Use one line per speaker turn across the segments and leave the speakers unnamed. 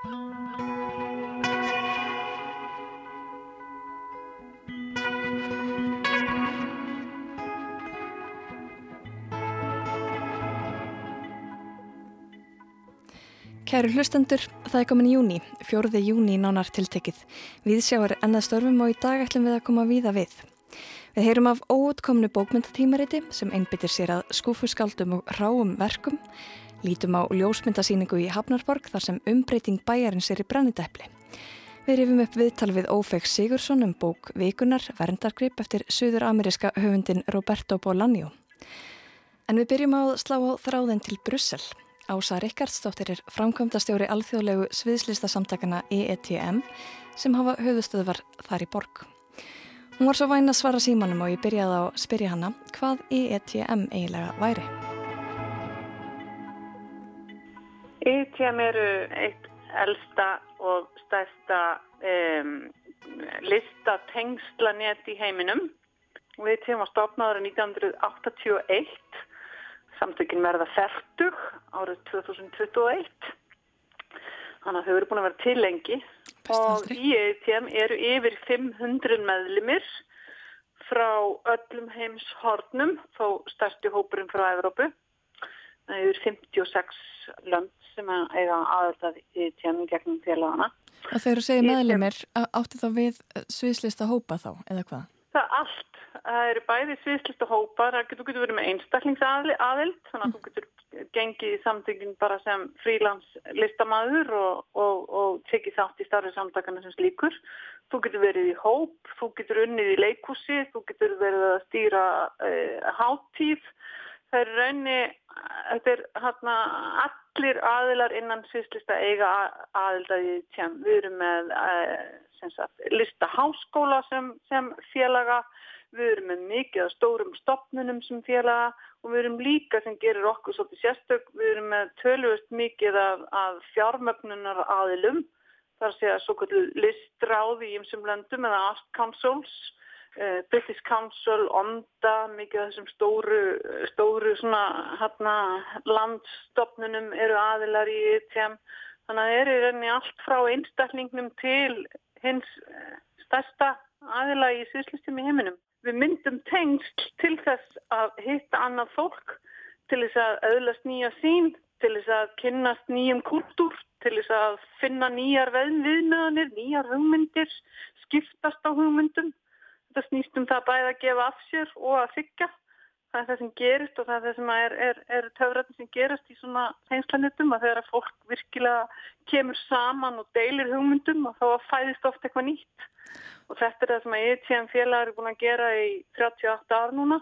Kæru hlustendur, það er komin í júni, fjóruði júni nánar tiltekið. Við sjáum ennað störfum og í dag ætlum við að koma víða við. Við heyrum af óutkomnu bókmyndatímariti sem einbyttir sér að skúfuskaldum og ráum verkum, lítum á ljósmyndasýningu í Hafnarborg þar sem umbreyting bæjarins er í brennidæpli. Við rifum upp viðtal við Ófeg Sigursson um bók Vikunar, verndargrip eftir söður-ameríska höfundin Roberto Bolaño. En við byrjum að slá á þráðin til Brussel. Ása Rikkardsdóttir er framkvæmdastjóri alþjóðlegu sviðslistasamtakana EETM sem hafa höfustöðvar þar í borg. Hún var svo væn að svara símanum og ég byrjaði að spyrja hana hvað EETM eiginlega væri.
EETM eru eitt elsta og stærsta um, lista tengslanett í heiminum. EETM var stopnaður 1981 Samtökin verða færtug árið 2021. Þannig að þau eru búin að vera til lengi og í EITM eru yfir 500 meðlimir frá öllum heims hornum, þó stærsti hópurinn frá Evrópu. Það er yfir 56 lönd sem eiga aðalstað í EITM gegnum félagana.
Og þegar þú segir meðlimir, átti þá við sviðslista hópa þá, eða hvað?
Það er allt það eru bæði sviðslista hópar, það getur, getur verið með einstaklingsaðild, þannig að þú getur gengið í samtöngin bara sem frílanslistamæður og, og, og tekið þátt í starfi samtakana sem slíkur. Þú getur verið í hóp, þú getur unnið í leikúsi, þú getur verið að stýra uh, háttíð. Það er raunni, þetta er hérna allir aðilar innan sviðslista eiga aðildaði tjám. Við erum með uh, lista háskóla sem, sem félaga við erum með mikið af stórum stopnunum sem félaga og við erum líka sem gerir okkur svolítið sérstök, við erum með tölvust mikið af, af fjármögnunar aðilum, þar sé að svo kvöldu listráði í ymsum löndum eða Art Councils, British Council, ONDA, mikið af þessum stóru, stóru svona, hérna, landstopnunum eru aðilar í ETM, þannig að það er í rauninni allt frá einstaklingnum til hins eh, stærsta aðila í síðslistum í heiminum við myndum tengsl til þess að hitta annað fólk, til þess að auðlast nýja sín, til þess að kynnast nýjum kultúr, til þess að finna nýjar viðmjöðanir, nýjar hugmyndir, skiptast á hugmyndum. Þetta snýstum það bæði að gefa af sér og að þykja. Það er það sem gerist og það er það sem er, er, er töfratin sem gerast í svona tengslanetum að þegar að fólk virkilega kemur saman og deilir hugmyndum og þá fæðist ofta eitthvað nýtt og þetta er það sem að ETM félagar er búin að gera í 38 ár núna.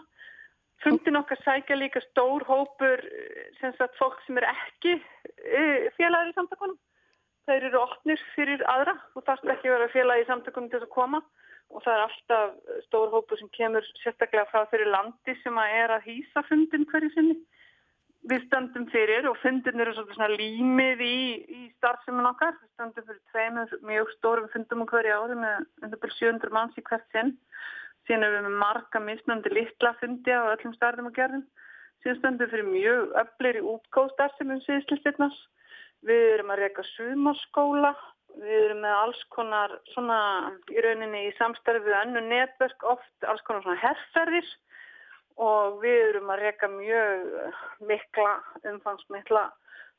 Fundin okkar sækja líka stór hópur sem sagt fólk sem er ekki e, félagar í samtökunum. Þeir eru opnir fyrir aðra og það er ekki verið félag í samtökunum til að koma og það er alltaf stór hópur sem kemur sérstaklega frá fyrir landi sem að er að hýsa fundin hverju sinni við stöndum fyrir og fundin eru svona límið í, í starfsemun okkar. Við stöndum fyrir tveimur mjög stórum fundum á hverju ári með 700 manns í hvert sinn. Síðan erum við með marga misnöndi litla fundi á öllum starfum og gerðum. Síðan stöndum fyrir mjög öflir í útgóðstarfsemun síðslistirnas. Við erum að reyka sumarskóla. Við erum með alls konar svona í rauninni í samstarfið önnu netverk oft alls konar svona herrferðir og við erum að reyka mjög eh, mikla, umfangsmikla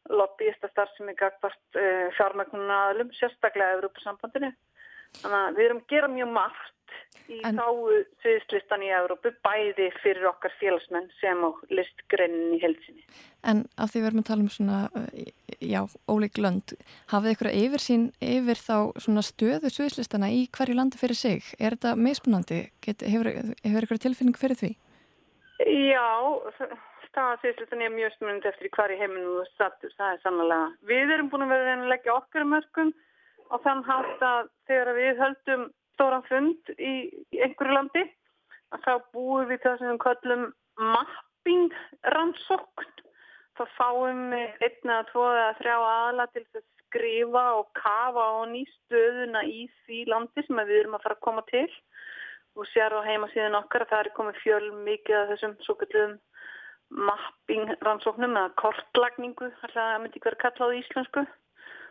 lobbyista starfsemi gagvart eh, fjármögnuna aðlum, sérstaklega Európa-sambandinu. Þannig að við erum að gera mjög margt í en... þáu sviðslistan í Európu, bæði fyrir okkar félagsmenn sem á listgreinin í helsinni.
En af því við erum að tala um svona, eh, já, ólík lönd, hafið ykkur yfir sín yfir þá svona stöðu sviðslistana í hverju landi fyrir sig? Er þetta meðspunandi? Hefur, hefur ykkur tilfinning fyrir því?
Já, staðansýslutin er mjög smunandi eftir hvar í heiminu þú sattur, það er sannlega. Við erum búin að vera að leggja okkar mörgum á þann hátt að þegar við höldum stóran fund í, í einhverju landi. Að þá búum við það sem við kallum mapping rannsókn. Þá fáum við einna, tvoða, þrjá aðla til að skrifa og kafa á nýstöðuna í því landi sem við erum að fara að koma til. Og sér á heimasíðin okkar að það er komið fjöl mikið af þessum svo kallum mapping rannsóknum eða kortlagningu, alltaf það myndi hverja kalla á íslensku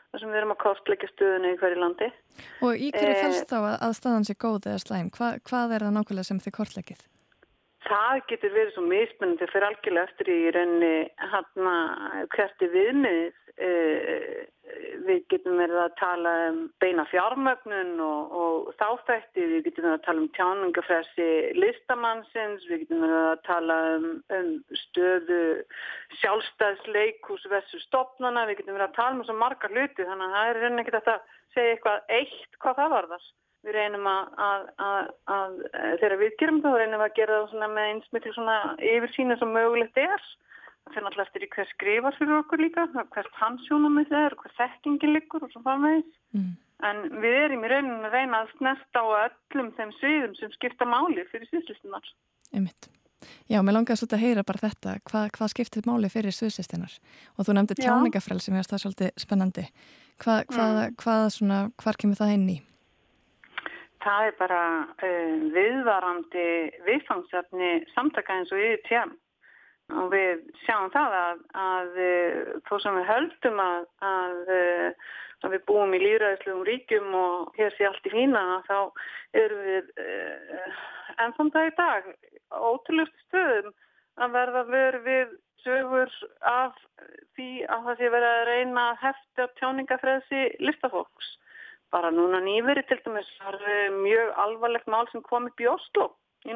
þar sem við erum að kostleika stöðuna í hverju landi.
Og í hverju eh, fælst þá að, að staðan sé góð eða slæm? Hva, hvað er það nákvæmlega sem þið kortleikið?
Það getur verið svo mismunandi fyrir algjörlega eftir í rauninni hérna hverti viðmið Eh, við getum verið að tala um beina fjármögnun og, og þáþætti, við getum verið að tala um tjáningafræsi listamannsins, við getum verið að tala um, um stöðu sjálfstæðsleikus versus stopnana, við getum verið að tala um svo margar hluti þannig að það er reyna ekkert að segja eitthvað eitt hvað það var þess. Við reynum að, að, að, að þegar við gerum það, reynum við að gera það með eins með yfir sína sem mögulegt er Það fyrir alltaf eftir í hver skrifar fyrir okkur líka, hvert hansjónum það er, hver þekkingi liggur og svo framvegis. Mm. En við erum í rauninu að reyna að snesta á öllum þeim sviðum sem skipta máli fyrir sviðslistunar.
Einmitt. Já, mér langar svolítið að heyra bara þetta, hvað, hvað skiptir máli fyrir sviðslistunar? Og þú nefndi tjáningafræl sem ég veist það svolítið spennandi. Hva, hvað, mm. hvað svona, hvar kemur það inn í?
Það er bara uh, viðvarandi viðfangsefni samtaka eins og yfir tjám og við sjáum það að, að eh, þó sem við höldum að, að, eh, að við búum í líðræðislegum ríkjum og hér sé allt í fína þá erum við uh, ennþann það í dag ótrúlega stöðum að verða verið við sögur af því að það sé verið að reyna að hefta tjáningafræðsi listafólks. Bara núna nýveri til dæmis var mjög alvarlegt mál sem kom upp í Oslo í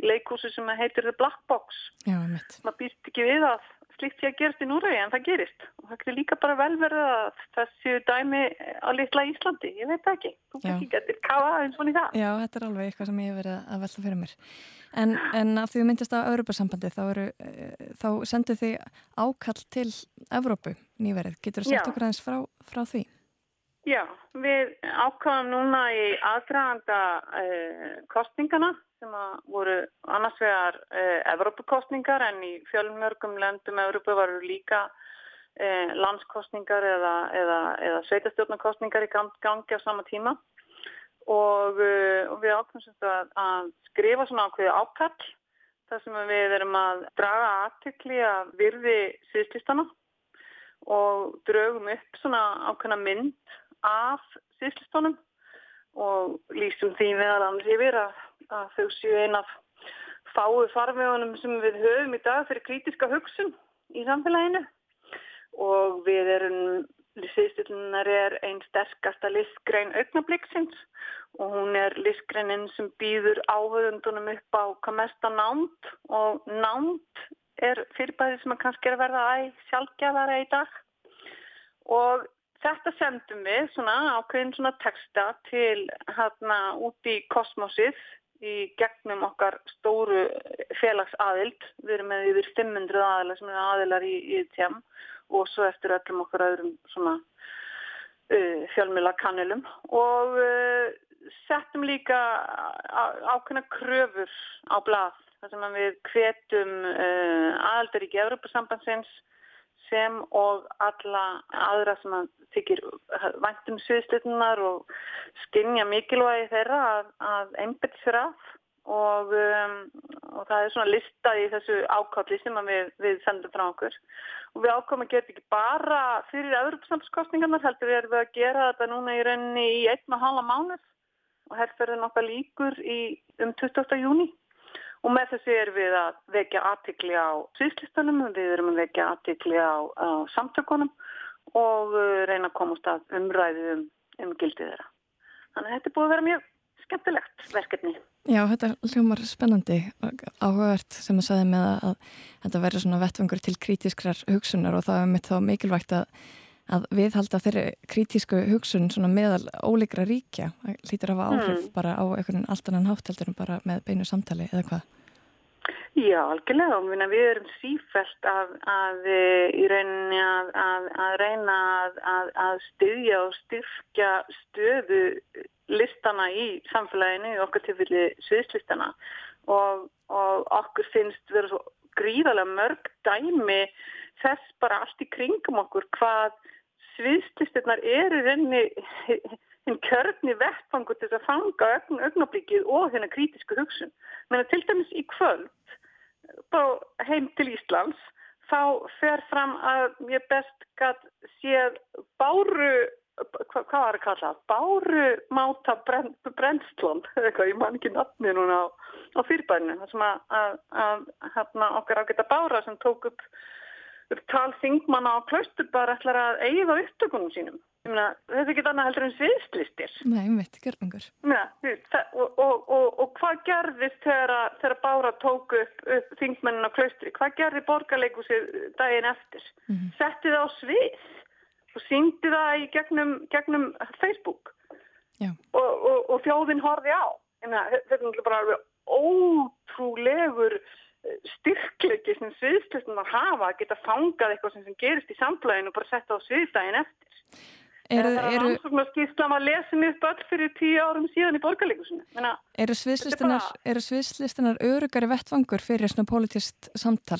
Núri leikúsi sem heitir The Black Box. Maður býst ekki við að slikt sé að gerast í Núrögi en það gerist. Og það er líka bara velverða að það séu dæmi á litla Íslandi. Ég veit ekki, þú veist ekki, þetta er kafa eins og það.
Já, þetta er alveg eitthvað sem ég hef verið að velta fyrir mér. En, en að því þú myndist á Europasambandi þá, þá sendu þið ákall til Evrópu nýverið, getur þú sagt okkur aðeins frá, frá því?
Já, við ákvæðum núna í aðdraganda eh, kostningana sem voru annars vegar eh, Evrópukostningar en í fjölmjörgum löndum Evrópu varu líka eh, landskostningar eða, eða, eða sveitastjórnarkostningar í gangi á sama tíma. Og, eh, og við ákvæmum að, að skrifa svona ákveði ákall þar sem við erum að draga aðtökli að virði síðstlistana og draugum upp svona ákveðna mynd af síðslistónum og lýsum því meðal annars yfir að, að þau séu eina fáu farvegunum sem við höfum í dag fyrir kritiska hugsun í samfélaginu. Og við erum Lýsiðstillunar er einn sterkasta listgrein augnabliksins og hún er listgreinin sem býður áhauðundunum upp á hvað mesta námt og námt er fyrirbæði sem kannski er að verða æg sjálfgjafara í dag. Og Þetta sendum við svona ákveðin svona texta til hérna út í kosmosið í gegnum okkar stóru félagsaðild. Við erum með yfir 500 aðilar sem eru aðilar í, í tjám og svo eftir öllum okkar öðrum svona uh, fjölmjöla kannilum og uh, settum líka ákveðina kröfur á blað þar sem við hvetum uh, aðildar í Geðrupasambansins sem og alla aðra sem að þykir væntum sviðslutunar og skinja mikilvægi þeirra að, að einbett sér af og, um, og það er svona listað í þessu ákalli sem við, við sendum frá okkur. Og við ákvæmum að gera ekki bara fyrir öðrupsamskostningarnar heldur við erum við að gera þetta núna í rauninni í einn og halva mánuð. Og herrferðin okkar líkur í, um 28. júni Og með þessi erum við að vekja aðtikli á sýslistanum, við erum að vekja aðtikli á, á samtökunum og uh, reyna að komast að umræði um, um gildið þeirra. Þannig að þetta er búið að vera mjög skemmtilegt verkefni.
Já, þetta er hljómar spennandi og áhugavert sem að sagði með að, að þetta verður svona vettvangur til krítiskrar hugsunar og það er mitt þá mikilvægt að að við halda þeirri kritísku hugsun meðal óleikra ríkja lítur að hafa áhrif mm. bara á einhvern allt annan hátteldur en bara með beinu samtali eða hvað?
Já, algjörlega og við erum sífælt að, að í rauninni að, að, að reyna að styðja og styrkja stöðu listana í samfélaginu í okkar tilfelli sviðslistana og, og okkur finnst vera svo gríðarlega mörg dæmi þess bara allt í kringum okkur hvað sviðslistirnar eru renni hinn kjörni vettfangur til að fanga ögnablíkið og hérna krítisku hugsun. Menna til dæmis í kvöld heim til Íslands þá fer fram að ég best gæt séð báru, hva, hvað var það að kalla? Báru máta brenn, brennslón, eitthvað, ég man ekki nafni núna á, á fyrirbærinu, það sem að, að, að hérna, okkar ágæta bára sem tók upp, upp talþingmanna á klaustur bara ætlar að eigða upptökunum sínum. Myna, þetta er ekki annað heldur en sviðslistir.
Nei, mitt, gerðingur.
Og, og, og, og hvað gerðist þegar, þegar Bára tók upp, upp þingmennin á klaustri? Hvað gerði borgarleikusið daginn eftir? Mm -hmm. Setti það á svið og síndi það í gegnum, gegnum Facebook og þjóðin horfi á. Myna, þetta er bara ótrúlegur styrkleiki sem sviðslistum að hafa að geta fangað eitthvað sem, sem gerist í samfélaginu og bara setja á sviðdægin eftir. Eru, það er rannsóknarskýrslam að mér upp öll fyrir tíu árum síðan í borgarleikusinu.
Eru sviðslistanar bara... örugari vettvangur fyrir svona politist samtal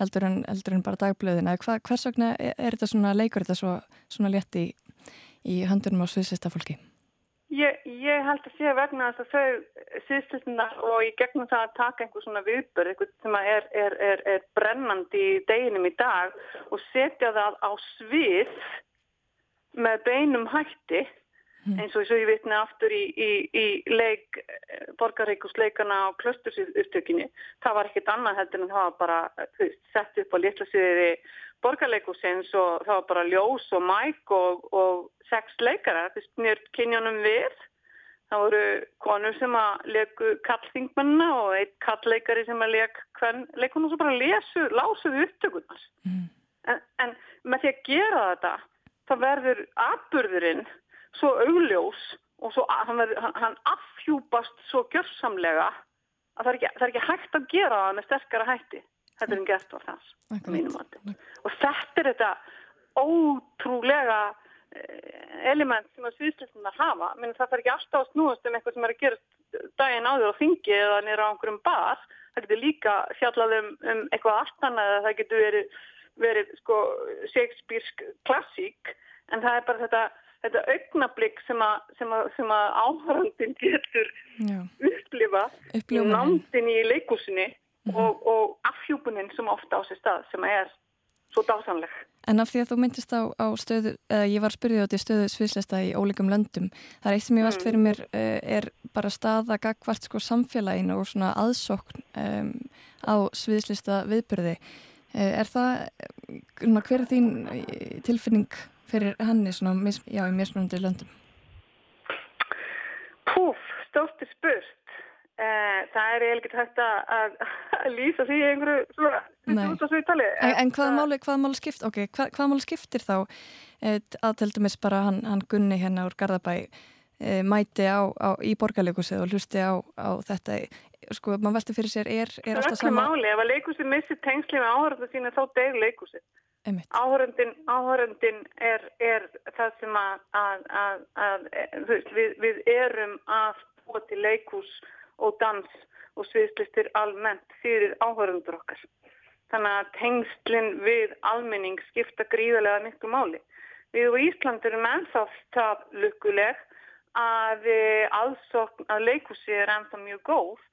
heldur en, heldur en bara dagblöðina? Hva, hvers vegna er, er þetta svona leikur þetta svo, svona létti í, í handunum á sviðslistafólki?
Ég, ég held að sé vegna þess að þau sviðslistanar og í gegnum það að taka einhver svona viðbörð, eitthvað sem er, er, er brennandi í deginum í dag og setja það á svið með beinum hætti hmm. eins og ég vitna aftur í, í, í leik borgarreikusleikana á klöstursupptökinni það var ekkit annað heldur en það var bara veist, sett upp á litla sviði borgarleikusins og það var bara ljós og mæk og, og sex leikara. Þess nýrt kynjónum við. Það voru konur sem að leku kallþingmanna og eitt kallleikari sem að lek hvern leikunum og svo bara lesu, lásuðu upptökunar mm. en, en með því að gera þetta það verður atbyrðurinn svo augljós og svo, hann, verður, hann, hann afhjúpast svo gjörsamlega að það er, ekki, það er ekki hægt að gera það með sterkara hætti þetta er gert á þess og þetta er þetta ótrúlega eh, element sem að sviðslislunar hafa. Menn það er ekki alltaf að snúast um eitthvað sem er að gera daginn áður á þingi eða nýra á einhverjum bar. Það getur líka fjallað um, um eitthvað annað eða það getur verið verið sko Shakespearesk klassík en það er bara þetta, þetta augnablík sem að, að, að áhörandin getur Já. upplifa nándin í leikúsinni mm -hmm. og, og afhjúbunin sem ofta á sér stað sem er svo dásamleg.
En af því að þú myndist á, á stöðu, eða ég var spyrðið á því stöðu sviðslesta í ólíkum löndum, það er eitt sem ég vast fyrir mm. mér eh, er bara staða gagvart sko samfélaginu og svona aðsókn um, á sviðslista viðbyrði. Eh, er það, hver er þín eh, tilfinning fyrir henni svona, já, í mismunandi löndum?
Púf, stóttir spurt. Eh, það er eiginlega ekki hægt að, að lýsa því einhverju svona,
en, en hvaða máli, hvað máli skipt, ok, hvað, hvaða máli skiptir þá að til dæmis bara hann, hann Gunni hérna úr Garðabæ e, mæti á, á, í borgarleikusið og hlusti á, á þetta? Sko, mann velti fyrir sér, er, er alltaf
sama... Máli, ef að leikusið missir tengsli með áhörðu sína þá deyr leikusið. Áhörðundin er, er það sem að, að, að, að við, við erum að búa til leikus og dans og sviðslistir almennt fyrir áhörðundur okkar. Þannig að tengslinn við almenning skipta gríðarlega miklu máli. Við og Ísland erum ennþá það lukkuleg að aðsokn að leikusi er ennþá mjög góð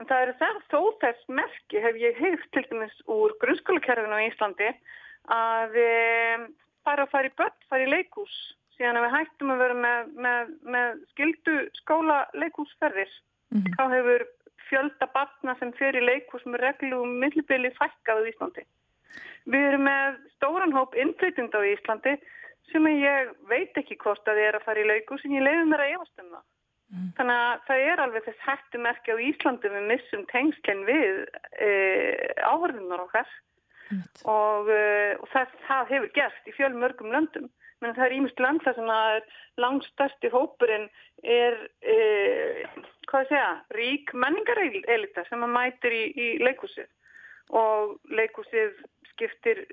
En það eru það þó þess merki hef ég heilt til dæmis úr grunnskólakerfinu á Íslandi að við fara að fara í börn, fara í leikús síðan að við hættum að vera með, með, með skildu skóla leikúsferðir. Mm -hmm. Þá hefur fjölda barna sem fer í leikús með reglu um millibili fækkaðu í Íslandi. Við erum með stóran hóp innflytjunda á Íslandi sem ég veit ekki hvort að þið er að fara í leikús en ég leiði mér að efast um það. Mm. Þannig að það er alveg þess hættumerki á Íslandi við missum tengslinn við e, áhörðunar okkar mm. og, e, og það, það hefur gert í fjöl mörgum löndum. Men það er ímest land þar sem að langstæsti hópurinn er, e, hvað segja, rík menningarelita sem að mætir í, í leikúsið og leikúsið skiptir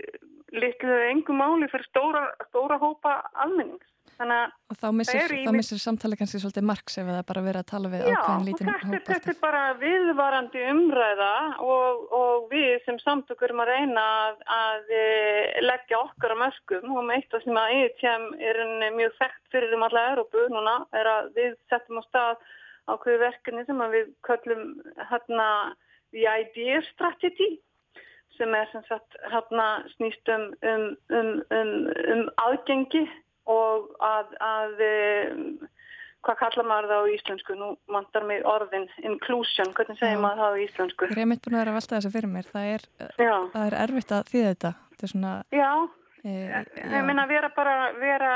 litlu engum máli fyrir stóra, stóra hópa almennings.
Og þá missir, missir samtali kannski svolítið margs ef það bara verið að tala við ákveðin lítinn hóp.
Já, þetta er bara viðvarandi umræða og, og við sem samtökur erum að reyna að, að eh, leggja okkar á mörgum og með eitt af sem að EITM er mjög þekkt fyrir um alla Európu núna er að við settum á stað ákveðu verkefni sem við köllum hérna the idea strategy sem er sem sagt hérna snýst um, um, um, um aðgengi og að, að hvað kallar maður það á íslensku? Nú mandar mig orðin inclusion, hvernig segir maður það á íslensku?
Ég er mitt búin að vera að velta þessa fyrir mér. Það er, það er erfitt að þýða þetta. þetta svona,
já, e, ég minna að vera bara vera,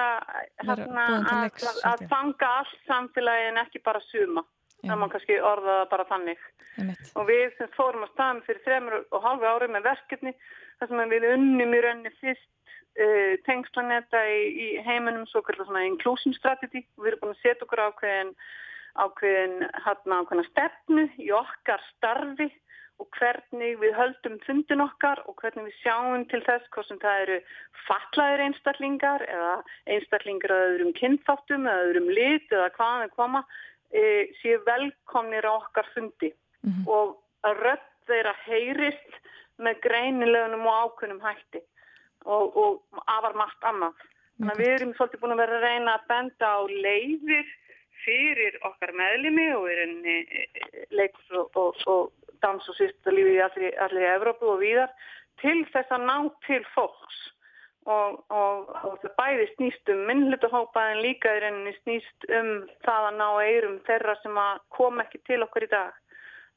vera hérna, að, að, að fanga allt samfélagin ekki bara suma. Það má kannski orða það bara þannig. Og við sem fórum að staðum fyrir þremur og hálfu árið með verkefni þar sem við unnum í rauninni fyrst uh, tengslaneta í, í heiminum svo kallar svona inclusion strategy. Við erum búin að setja okkur ákveðin ákveðin hérna ákveðina stefnu í okkar starfi og hvernig við höldum fundin okkar og hvernig við sjáum til þess hvort sem það eru fatlaðir einstaklingar eða einstaklingar að öðrum kynþáttum eða öðrum lit eða hvaðan við koma e, séu velkomnir á okkar fundi mm -hmm. og að rödd þeirra heyrist með greinilegunum og ákunum hætti og, og afar margt annað. Þannig að við erum svolítið búin að vera að reyna að benda á leiðir fyrir okkar meðlimi og við erum e, e, leiks og, og, og dans og sýstalífi í allir, allir Evrópu og víðar til þess að ná til fólks og, og það bæði snýst um minnlutahópa en líka er enni snýst um það að ná eirum þeirra sem að koma ekki til okkur í dag.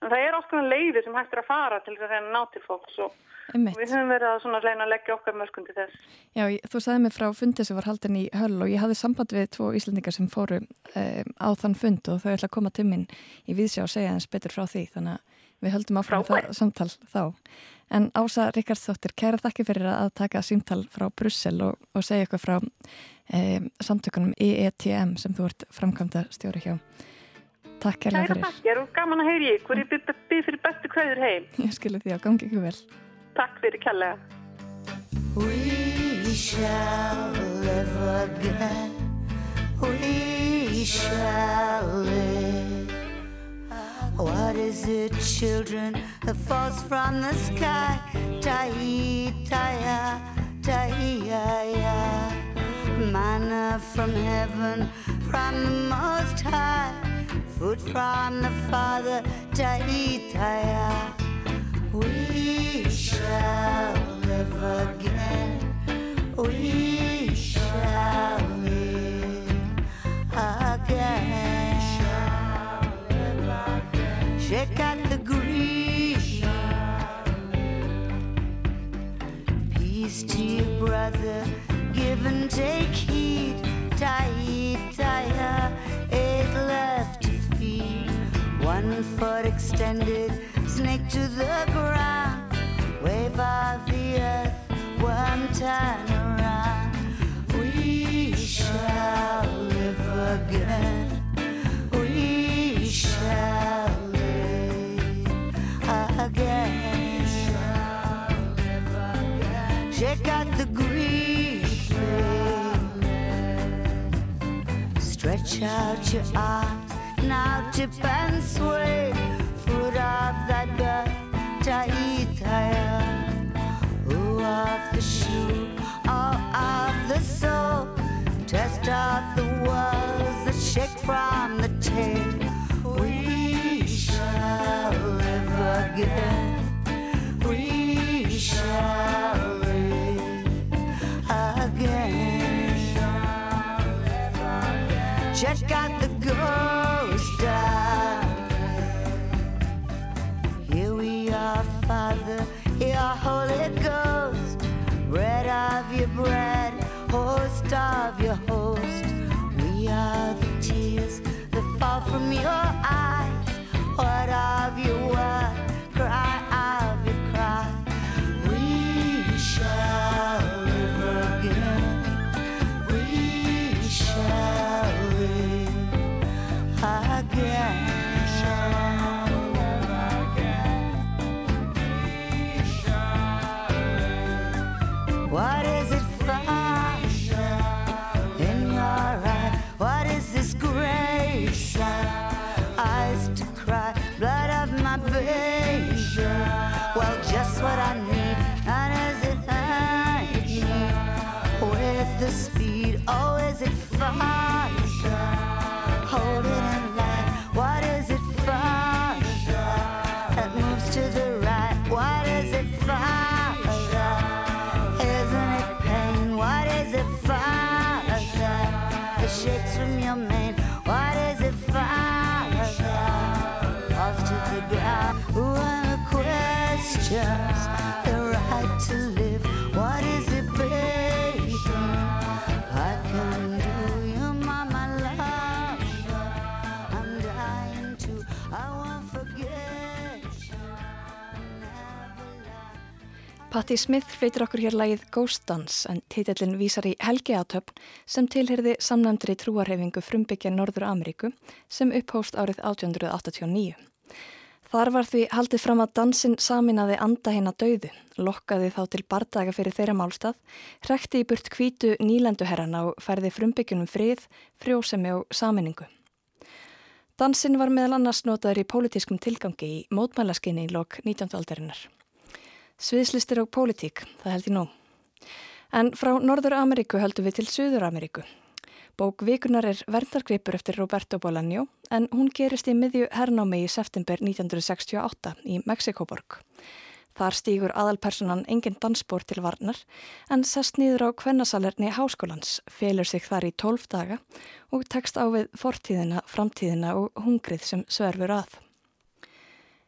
En það er ofta leiðir sem hægt er að fara til þess að ná til fólks og Einmitt. Við höfum verið að svona reyna að leggja okkar mörgum til þess.
Já, þú sagði mig frá fundi sem var haldin í höll og ég hafði samband við tvo íslendingar sem fóru um, á þann fund og þau ætla að koma til minn í viðsjá og segja eins betur frá því þannig að við höldum áfram það samtal þá. En Ása Ríkardsdóttir, kæra þakki fyrir að taka símtal frá Brussel og, og segja eitthvað frá um, samtökunum EETM sem þú ert framkvæmda stjóri hjá. Takk kærlega fyrir.
Kæra þakki, er þú gaman að heyri, hverju byrð fyrir bestu kvæður heim?
Ég skilur því að gangi ekki vel.
Takk fyrir kjallega.
We shall live again We shall live What is it, children, that falls from the sky? Ta-ee-ta-ya, ta-ee-ya-ya Manna from heaven, from the most high Food from the Father, ta-ee-ta-ya we shall live again. We shall Shake out the grief. Peace to your brother. Give and take heed. Tie, tie, eight left to feed. One foot extended snake to the ground. Wave of the earth, one turn around. We shall live again. We shall Shake out the grief. Stretch out your arms, now tip and sway Foot of that bird, Taitaya. Who of the shoe, all of the soul, test of the walls that shake from the tail. We shall live again. Of your host. We are the tears that fall from your eyes.
Patti Smith fleitir okkur hér lagið Ghost Dance en titillin vísar í Helgi átöfn sem tilherði samnæmdri trúarhefingu frumbyggja Norður Ameríku sem upphóst árið 1889. Þar var því haldið fram að dansinn saminaði anda hinn að dauðu, lokkaði þá til bardaga fyrir þeirra málstað, hrekti í burt kvítu nýlenduherrana og færði frumbyggjunum frið, frjósemi og saminningu. Dansinn var meðal annars notaður í pólitískum tilgangi í mótmælaskinni í lok 19. aldarinnar. Sviðslistir og pólitík, það held ég nú. En frá Norður Ameríku höldum við til Suður Ameríku. Bók vikunar er verndargripur eftir Roberto Bolaño en hún gerist í miðju hernámi í september 1968 í Mexikoborg. Þar stýgur aðalpersonan engin dansbór til varnar en sest nýður á kvennasalerni háskólans, felur sig þar í tólf daga og tekst á við fortíðina, framtíðina og hungrið sem sverfur að.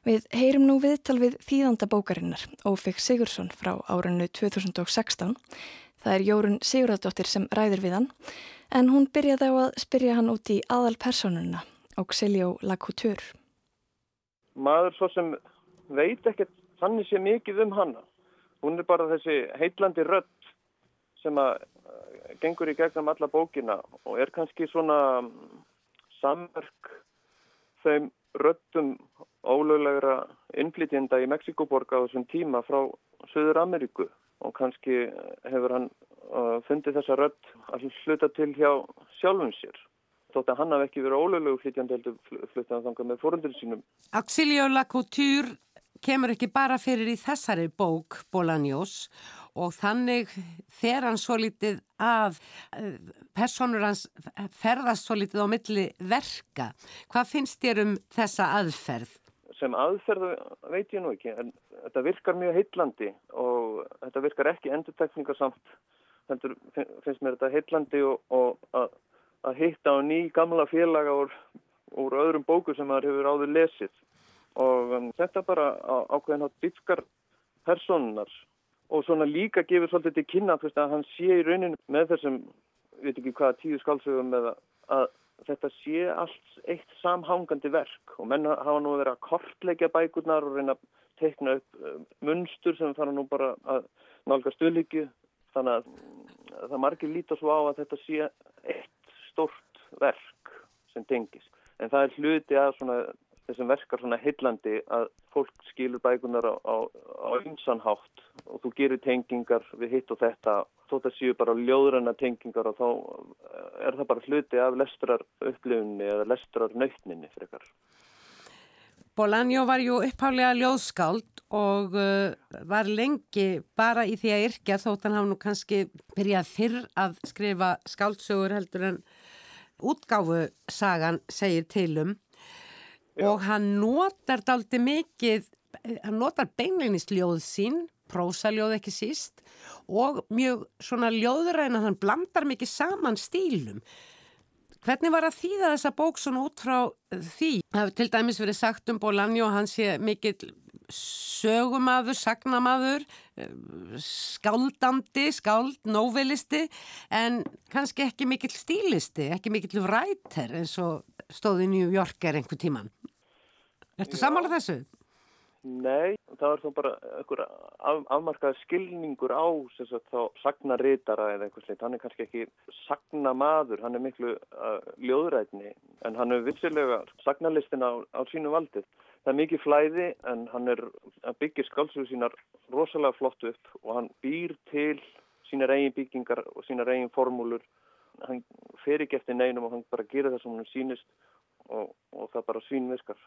Við heyrum nú viðtal við þýðanda bókarinnar, Ófik Sigursson frá árunnu 2016. Það er Jórun Sigurðardóttir sem ræðir við hann, en hún byrjaði á að spyrja hann út í aðal personuna, Auxilio Lacouture.
maður svo sem veit ekkert þannig sé mikið um hana. Hún er bara þessi heitlandi rödd sem að eh, gengur í gegnum alla bókina og er kannski svona mm, samverk þeim röddum ólöglegra innflytjenda í Mexikoborg á þessum tíma frá Suður Ameríku og kannski hefur hann uh, fundið þessa rödd að hluta til hjá sjálfum sér. Þótt að hann hafi ekki verið ólöglegu flytjandi heldur flytjandi þangað með fórundur sínum.
Auxilio Lacouture kemur ekki bara fyrir í þessari bók Bolaños og þannig fer hann svo litið að eh, personur hans ferðast svo litið á milli verka. Hvað finnst þér um þessa aðferð?
Sem aðferðu veit ég nú ekki en þetta virkar mjög heitlandi og þetta virkar ekki endurtekningarsamt þannig finnst mér þetta heitlandi og, og að, að hitta á ný gamla félaga úr, úr öðrum bóku sem maður hefur áður lesið. Og um, þetta bara á, ákveðin átt byggskar personar og svona líka gefur svolítið til kynna að hann sé í rauninu með þessum, við veit ekki hvaða tíu skálsögum eða að þetta sé allt eitt samhangandi verk og menn hafa nú verið að kortleggja bækurnar og reyna að teikna upp uh, munstur sem fara nú bara að nálga stöðlíkju. Þannig að það margir líta svo á að þetta sé eitt stort verk sem tengist. En það er hluti að svona þessum verkar svona hillandi að fólk skilur bækunar á, ymsanhátt og þú gerir tengingar við hitt og þetta þótt að séu bara ljóðranna tengingar og þá er það bara hluti af lestrar upplifunni eða lestrar nöytninni frekar.
Bolaño var jú upphálega ljóðskáld og uh, var lengi bara í því að yrkja þótt hann hafa nú kannski byrjað fyrr að skrifa skáldsögur heldur en útgáfu sagan segir tilum og hann notar daldi mikið, hann notar beinleginist ljóð sín, prósaljóð ekki síst og mjög svona ljóðræna, hann blandar mikið saman stílum. Hvernig var að þýða þessa bók svona út frá því? Það hefur til dæmis verið sagt um Bolaño og hann sé mikill sögumadur, sagnamadur, skáldandi, skáld, nóvelisti en kannski ekki mikill stílisti, ekki mikill ræter eins og stóði í New Yorker einhver tíman. Ertu samála þessu?
Nei, það er þá bara einhver af, afmarkað skilningur á sagt, þá sagnaritara eða einhvers veit. Hann er kannski ekki sagnamadur, hann er miklu uh, ljóðrætni en hann er vissilega sagnalistin á, á sínu valdið. Það er mikið flæði en hann, er, hann byggir skálsugur sínar rosalega flott upp og hann býr til sínar eigin byggingar og sínar eigin formúlur. Hann fer ekki eftir neinum og hann bara gerir það sem hann sínist og, og það bara svínviskar.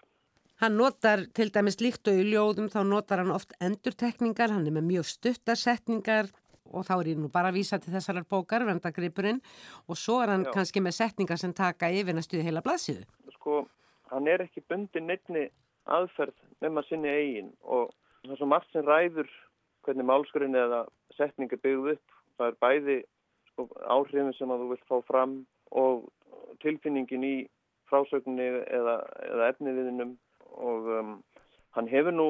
Hann notar til dæmis líkt og í ljóðum þá notar hann oft endurtekningar, hann er með mjög stuttarsetningar og þá er ég nú bara að vísa til þessarar bókar, vendagripurinn og svo er hann Já. kannski með setningar sem taka yfir næstuði heila blaðsíðu.
Sko, hann er ekki bundin nefni aðferð nema sinni eigin og það er svo margt sem ræður hvernig málskurinn eða setningar byggðu upp. Það er bæði sko, áhrifin sem að þú vilt fá fram og tilfinningin í frásögninni eða, eða efniviðinum og um, hann hefur nú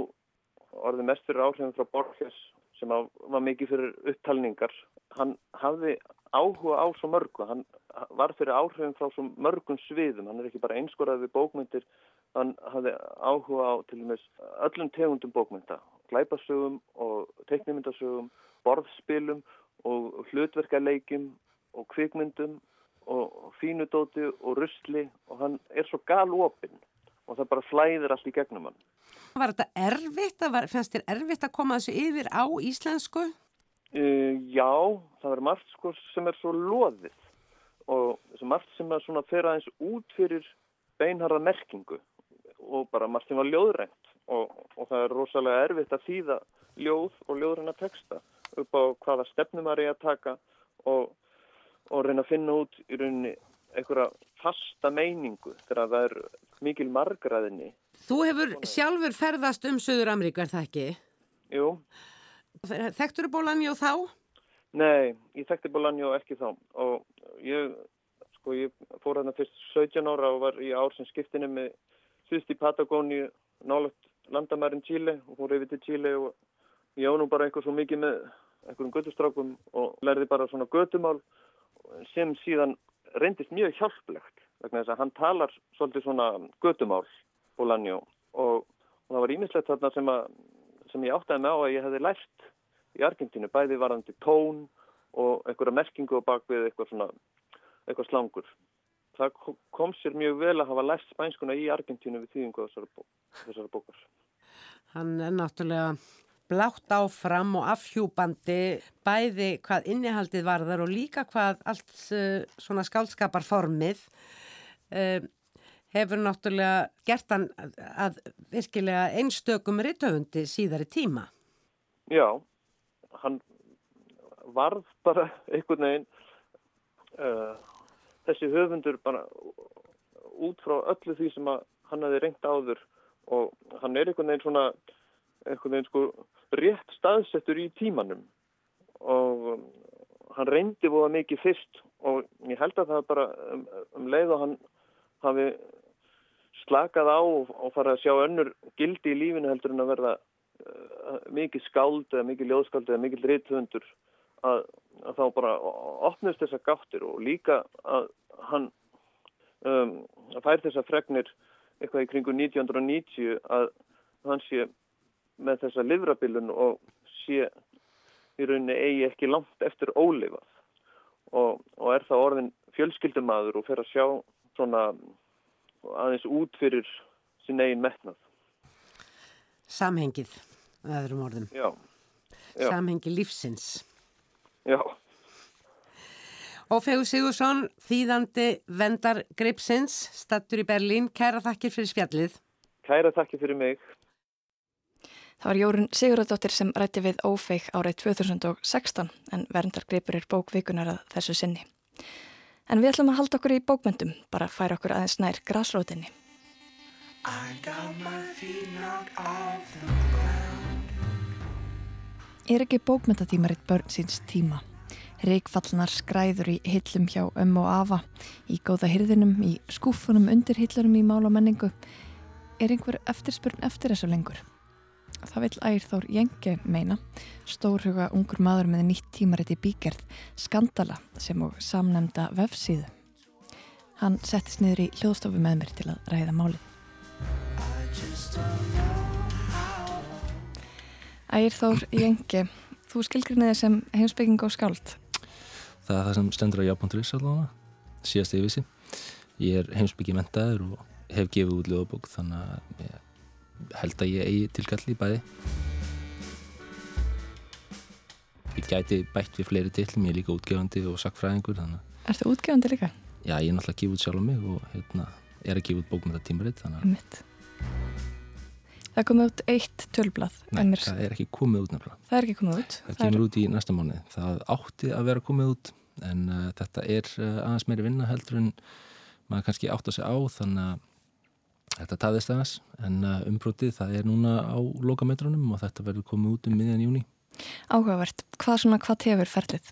orðið mest fyrir áhrifin frá Borges sem var mikið fyrir upptalningar. Hann hafði áhuga á svo mörgu, hann var fyrir áhrifin frá svo mörgum sviðum, hann er ekki bara einskoraði við bókmyndir, hann hafði áhuga á til og með öllum tegundum bókmynda, glæpasögum og teknimyndasögum, borðspilum og hlutverkaleikjum og kvikmyndum og fínudóti og rusli og hann er svo galopinn og það bara flæðir allt í gegnum hann.
Var þetta erfitt? Var, fannst þér erfitt að koma þessu yfir á íslensku?
Uh, já, það er margt sko sem er svo loðið og margt sem er svona fyrir aðeins út fyrir beinharða merkingu og bara margt sem var ljóðrænt og, og það er rosalega erfitt að þýða ljóð og ljóðræna texta upp á hvaða stefnum maður er að taka og, og reyna að finna út í rauninni einhverja fasta meiningu þegar það er mikil margraðinni.
Þú hefur sjálfur ferðast um Suður Ameríku, er það ekki?
Jú.
Þekktur þú Bólanjó þá?
Nei, ég þekkti Bólanjó ekki þá og ég, sko, ég fór hérna fyrst 17 ára og var í ár sem skiptinni með sýst í Patagóni nálagt landamærin Tíli og fór yfir til Tíli og ég á nú bara eitthvað svo mikið með einhverjum göttustrákum og lærði bara svona göttumál sem síðan reyndist mjög hjálplegt vegna þess að hann talar svolítið svona götumál Bólanjó og, og það var ímislegt þarna sem, að, sem ég áttaði með á að ég hefði lært í Argentínu, bæði varandi tón og einhverja merkingu og bakvið eitthvað svona, eitthvað slangur. Það kom sér mjög vel að hafa lært spænskuna í Argentínu við þýðingu þessara bókar.
Hann er náttúrulega blátt áfram og afhjúbandi bæði hvað innihaldið varðar og líka hvað allt uh, svona skálskaparformið uh, hefur náttúrulega gert hann að virkilega einstökum rittöfundi síðari tíma.
Já, hann varð bara einhvern veginn uh, þessi höfundur bara út frá öllu því sem hann hafi reynt áður og hann er einhvern veginn svona einhvern veginn sko rétt staðsettur í tímanum. Og um, hann reyndi búið mikið fyrst og ég held að það bara um, um leið og hann hafi slakað á og farið að sjá önnur gildi í lífinu heldur en að verða uh, mikið skáld eða mikið ljóðskáld eða mikið reythundur að, að þá bara opnust þessa gáttir og líka að hann um, að fær þessa fregnir eitthvað í kringu 1990 að hann sé með þessa livrabilun og sé í rauninni eigi ekki langt eftir ólifað og, og er það orðin fjölskyldumadur og fer að sjá svona aðeins út fyrir sin eigin metnað.
Samhengið, öðrum orðum.
Já. já.
Samhengi lífsins.
Já.
Og Fegur Sigursson, þýðandi vendar Gripsins, stattur í Berlín. Kæra þakkir fyrir spjallið.
Kæra þakkir fyrir mig.
Það var Jórun Sigurðardóttir sem rætti við Ófeig árið 2016 en verndargripur er bókvikunar að þessu sinni. En við ætlum að halda okkur í bókmyndum, bara færa okkur aðeins nær grásrótinni. Er ekki bókmyndatímaritt börn síns tíma? Reykfallnar skræður í hillum hjá ömm og afa, í góða hyrðinum, í skúfunum undir hillurum í mál og menningu. Er einhver eftirspurn eftir þessu lengur? Það vil Ærþór Jengi meina, stórhuga ungur maður með nýtt tímaritt í bíkerð, skandala sem og samnemnda vefsíðu. Hann settist niður í hljóðstofu með mér til að ræða málið. Ærþór Jengi, þú skilgrinniði sem heimsbygging og skáld.
Það er það sem stendur á jápondurins allavega, síðast vissi. Ég er heimsbyggi mentaður og hef gefið út lögabók þannig að held að ég eigi tilkalli bæði. Ég gæti bætt við fleiri til ég er líka útgefandi og sakfræðingur
Er það útgefandi líka?
Já, ég er náttúrulega að gefa út sjálf á mig og hérna, er að gefa út bók með það tímaritt
Það komið út eitt tölblad
Nei, það er ekki komið út nefnilega.
Það er ekki komið út.
Það, það kemur er... út í næsta mánu Það átti að vera komið út en uh, þetta er uh, aðeins meiri vinna heldur en maður kannski átt að segja á þannig að Þetta taðist aðeins en uh, umbrótið það er núna á lokametrunum og þetta verður komið út um miðjan júni.
Áhugavert. Hvað svona, hvað tefur ferlið?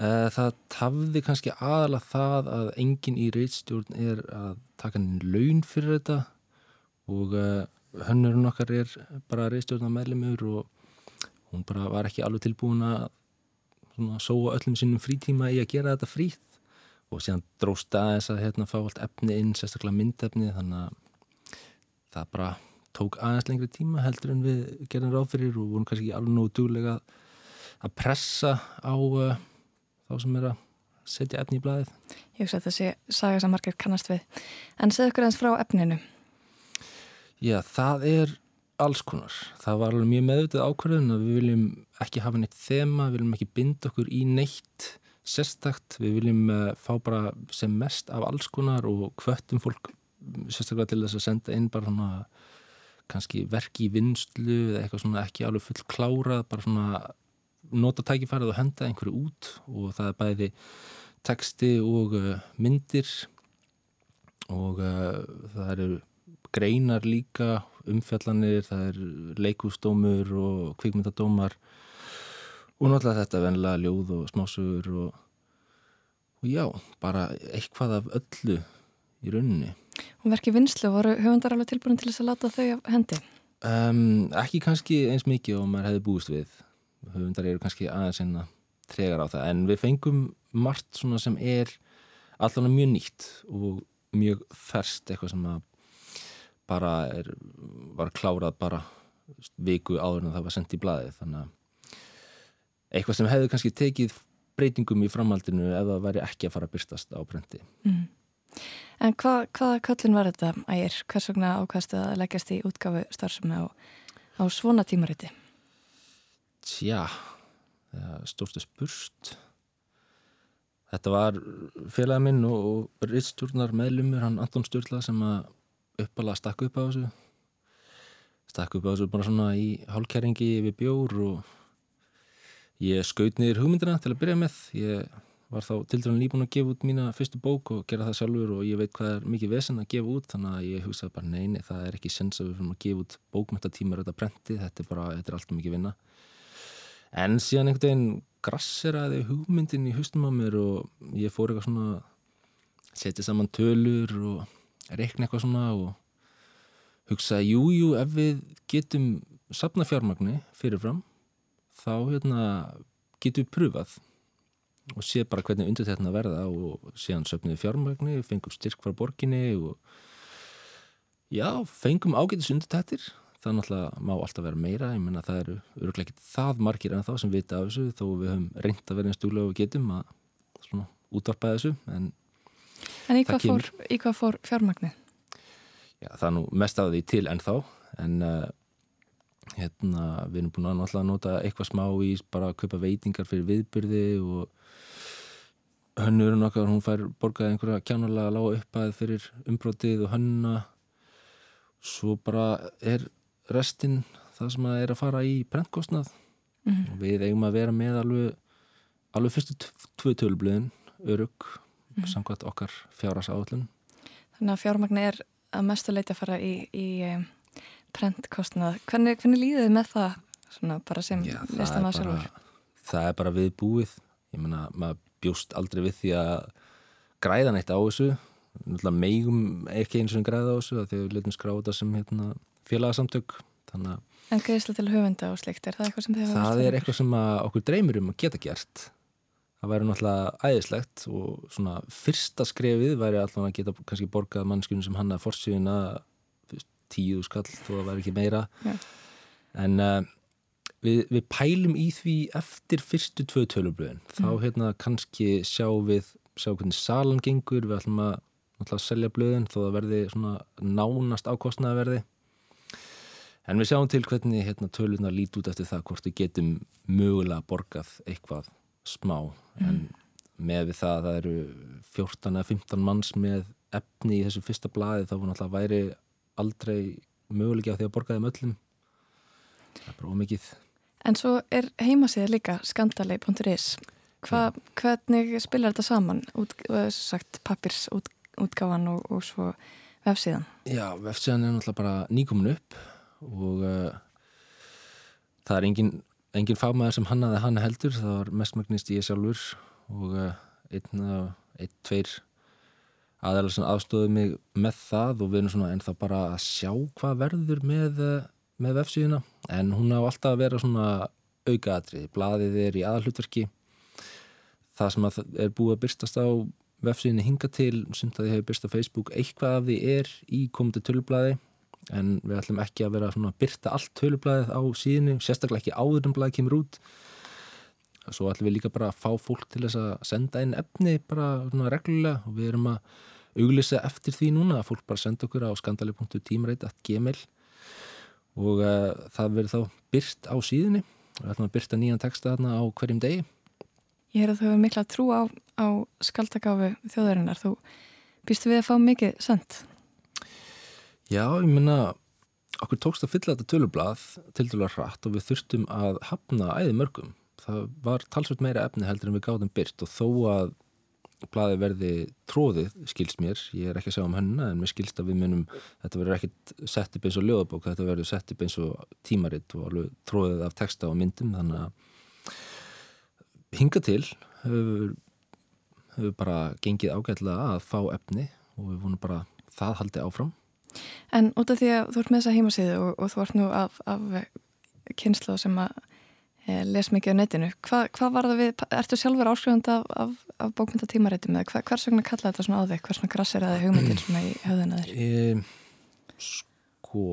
Uh, það tafði kannski aðalega það að enginn í reitstjórn er að taka henni laun fyrir þetta og uh, hönnurinn okkar er bara reitstjórna meðlumur og hún bara var ekki alveg tilbúin að sóa öllum sínum frítíma í að gera þetta frítt og síðan dróst aðeins að hérna fá allt efni inn, sérstaklega myndefni þannig að það bara tók aðeins lengri tíma heldur en við gerðum ráð fyrir og vorum kannski ekki alveg nógu duglega að pressa á uh, þá sem er að setja efni í blæðið.
Ég hugsa að þetta sé saga sem margir kannast við. En segð okkur eins frá efninu.
Já, það er alls konar. Það var alveg mjög meðvitað ákvörðun að við viljum ekki hafa neitt þema, við viljum ekki binda okkur í neitt sérstakt, við viljum uh, fá bara sem mest af alls konar og hvöttum fólk sérstaklega til þess að senda inn bara svona kannski verki í vinslu eða eitthvað svona ekki alveg full klárað, bara svona nota tækifærið og henda einhverju út. Og það er bæði texti og uh, myndir. Og uh, það eru greinar líka, umfjallanir, það er leikúsdómur og kvikmyndadómar og náttúrulega þetta vennilega ljóð og smásugur og, og já, bara eitthvað af öllu í rauninni.
Og verkið vinslu voru höfundar alveg tilbúin til þess að láta þau hendi?
Um, ekki kannski eins mikið og maður hefði búist við. Höfundar eru kannski aðeins einna tregar á það en við fengum margt svona sem er allavega mjög nýtt og mjög ferst eitthvað sem að bara er, var klárað bara viku áður en það var sendt í blæði þannig að eitthvað sem hefði kannski tekið breytingum í framhaldinu ef það væri ekki að fara að byrstast á brendi.
Mm. En hvað, hvaða köllin var þetta ægir? Hvers vegna ákvæmstu að leggjast í útgafu starfsemi á, á svona tímariti?
Tja, stórstu spurst. Þetta var félagin minn og, og rittstjórnar meðlumur, hann Anton Sturla sem að uppala stakku upp á þessu. Stakku upp á þessu bara svona í hálkæringi við bjór og ég skaut niður hugmyndina til að byrja með. Ég var þá til dæmis nýbúin að gefa út mína fyrstu bók og gera það sjálfur og ég veit hvað er mikið vesen að gefa út þannig að ég hugsaði bara neini, það er ekki sens að við fyrir að gefa út bókmyndatímar þetta brenti, þetta er bara, þetta er alltaf mikið vinna en síðan einhvern veginn grasseraði hugmyndin í hustum á mér og ég fór eitthvað svona setja saman tölur og reikna eitthvað svona og hugsaði, jújú, jú, ef við getum sapna fjármagni fyrirfram þá hérna, getum við pröfað og sé bara hvernig undir þetta verða og síðan söpnum við fjármagni, fengum styrk frá borginni og já, fengum ágætis undir þetta það náttúrulega má alltaf vera meira. Ég menna það eru öruglega ekki það margir en þá sem vita af þessu þó við höfum reynd að vera einn stúlega og getum að svona útvarpa þessu en,
en í, hvað fór, í hvað fór fjármagni?
Já, það er nú mest af því til en þá en uh, hérna, við erum búin að nota eitthvað smá í bara að kaupa veitingar fyrir viðbyrði og hönnurinn okkar, hún fær borgað einhverja kjánulega lága uppæð fyrir umbrótið og hönna svo bara er restinn það sem að er að fara í brentkostnað mm -hmm. við eigum að vera með alveg, alveg fyrstu tvö tölblöðin, örug mm -hmm. samkvæmt okkar fjárras áallun
Þannig að fjármagni er að mestu leiti að fara í, í brentkostnað hvernig, hvernig líðið þið með það svona bara sem listan á sjálfur?
Það er bara við búið ég menna, maður bjóst aldrei við því að græða neitt á þessu. Meigum ekki eins og græða á þessu þegar við letum skráta sem hérna, félagsamtök
En greiðsla til höfunda og slikt, er það eitthvað sem þið hafa
Það er eitthvað sem okkur dreymir um að geta gert. Það væri náttúrulega æðislegt og svona fyrsta skrefið væri alltaf að geta kannski borgað mannskunum sem hann að forsýðina tíu skall þó að væri ekki meira Já. en uh, við, við pælum í því eftir fyrstu tvö tölubröðin þá mm. hérna kannski sjá við sjá hvernig salan gengur við ætlum að náttúrulega selja blöðin þó að verði svona nánast ákostnaða verði en við sjáum til hvernig hérna, tölunar lít út eftir það hvort við getum mögulega borgað eitthvað smá mm. en með við það að það eru 14 eða 15 manns með efni í þessu fyrsta blaði þá var náttúrulega væri aldrei mögulega á því að borga þeim öllum. Það er bara ómikið
En svo er heimasíða líka skandalei.is hvernig spilar þetta saman? Út, sagt pappirs út, útgáfan og, og svo vefsíðan?
Já, vefsíðan er náttúrulega bara nýkomin upp og uh, það er engin, engin fagmaður sem hannaði hann heldur, það var mestmagnist ég sjálfur og uh, einn, uh, einn, tveir aðeins aðstofið mig með það og við erum svona ennþá bara að sjá hvað verður með, uh, með vefsíðuna. En hún á alltaf að vera svona aukaatri, blaðið er í aðalhutverki það sem að er búið að byrstast á vefsíðinni hinga til sem það hefur byrst á Facebook eitthvað af því er í komandi tölublaði. En við ætlum ekki að vera svona að byrta allt tölublaðið á síðinu sérstaklega ekki áður en blaðið kemur út svo ætlum við líka bara að fá fólk til þess að senda inn efni bara svona reglulega og við erum að auglisa eftir því núna að fólk bara senda okkur á skandali.tímreit.gmail og uh, það verður þá byrt á síðinni og við ætlum að byrta nýjan texta þarna á hverjum degi
Ég er að þau hefur mikla trú á, á skaldagáfi þjóðarinnar. Þú býstu við að fá mikið send?
Já, ég minna okkur tókst að fylla þetta tölublað til dæla hratt og við þurftum að hafna æði mörgum. Það var talsveit meira efni heldur en við gáðum byrt og þó að blaði verði tróðið, skilst mér, ég er ekki að segja um hönna en mér skilst að við munum, þetta verður ekkit sett upp eins og ljóðabók, þetta verður sett upp eins og tímaritt og alveg tróðið af texta og myndum þannig að hinga til hefur, hefur bara gengið ágætlega að fá efni og við vonum bara það haldi áfram.
En út af því að þú ert með þessa heimasíðu og, og þú ert nú af, af kynslu sem að les mikið á netinu, Hva, hvað var það við, ertu sjálfur áskrifand af, af, af bókmyndatímareitum eða hva, hvers vegna kalla þetta svona á þig, hvers vegna grassir það hugmyndir svona í höfðuna þér?
E, sko,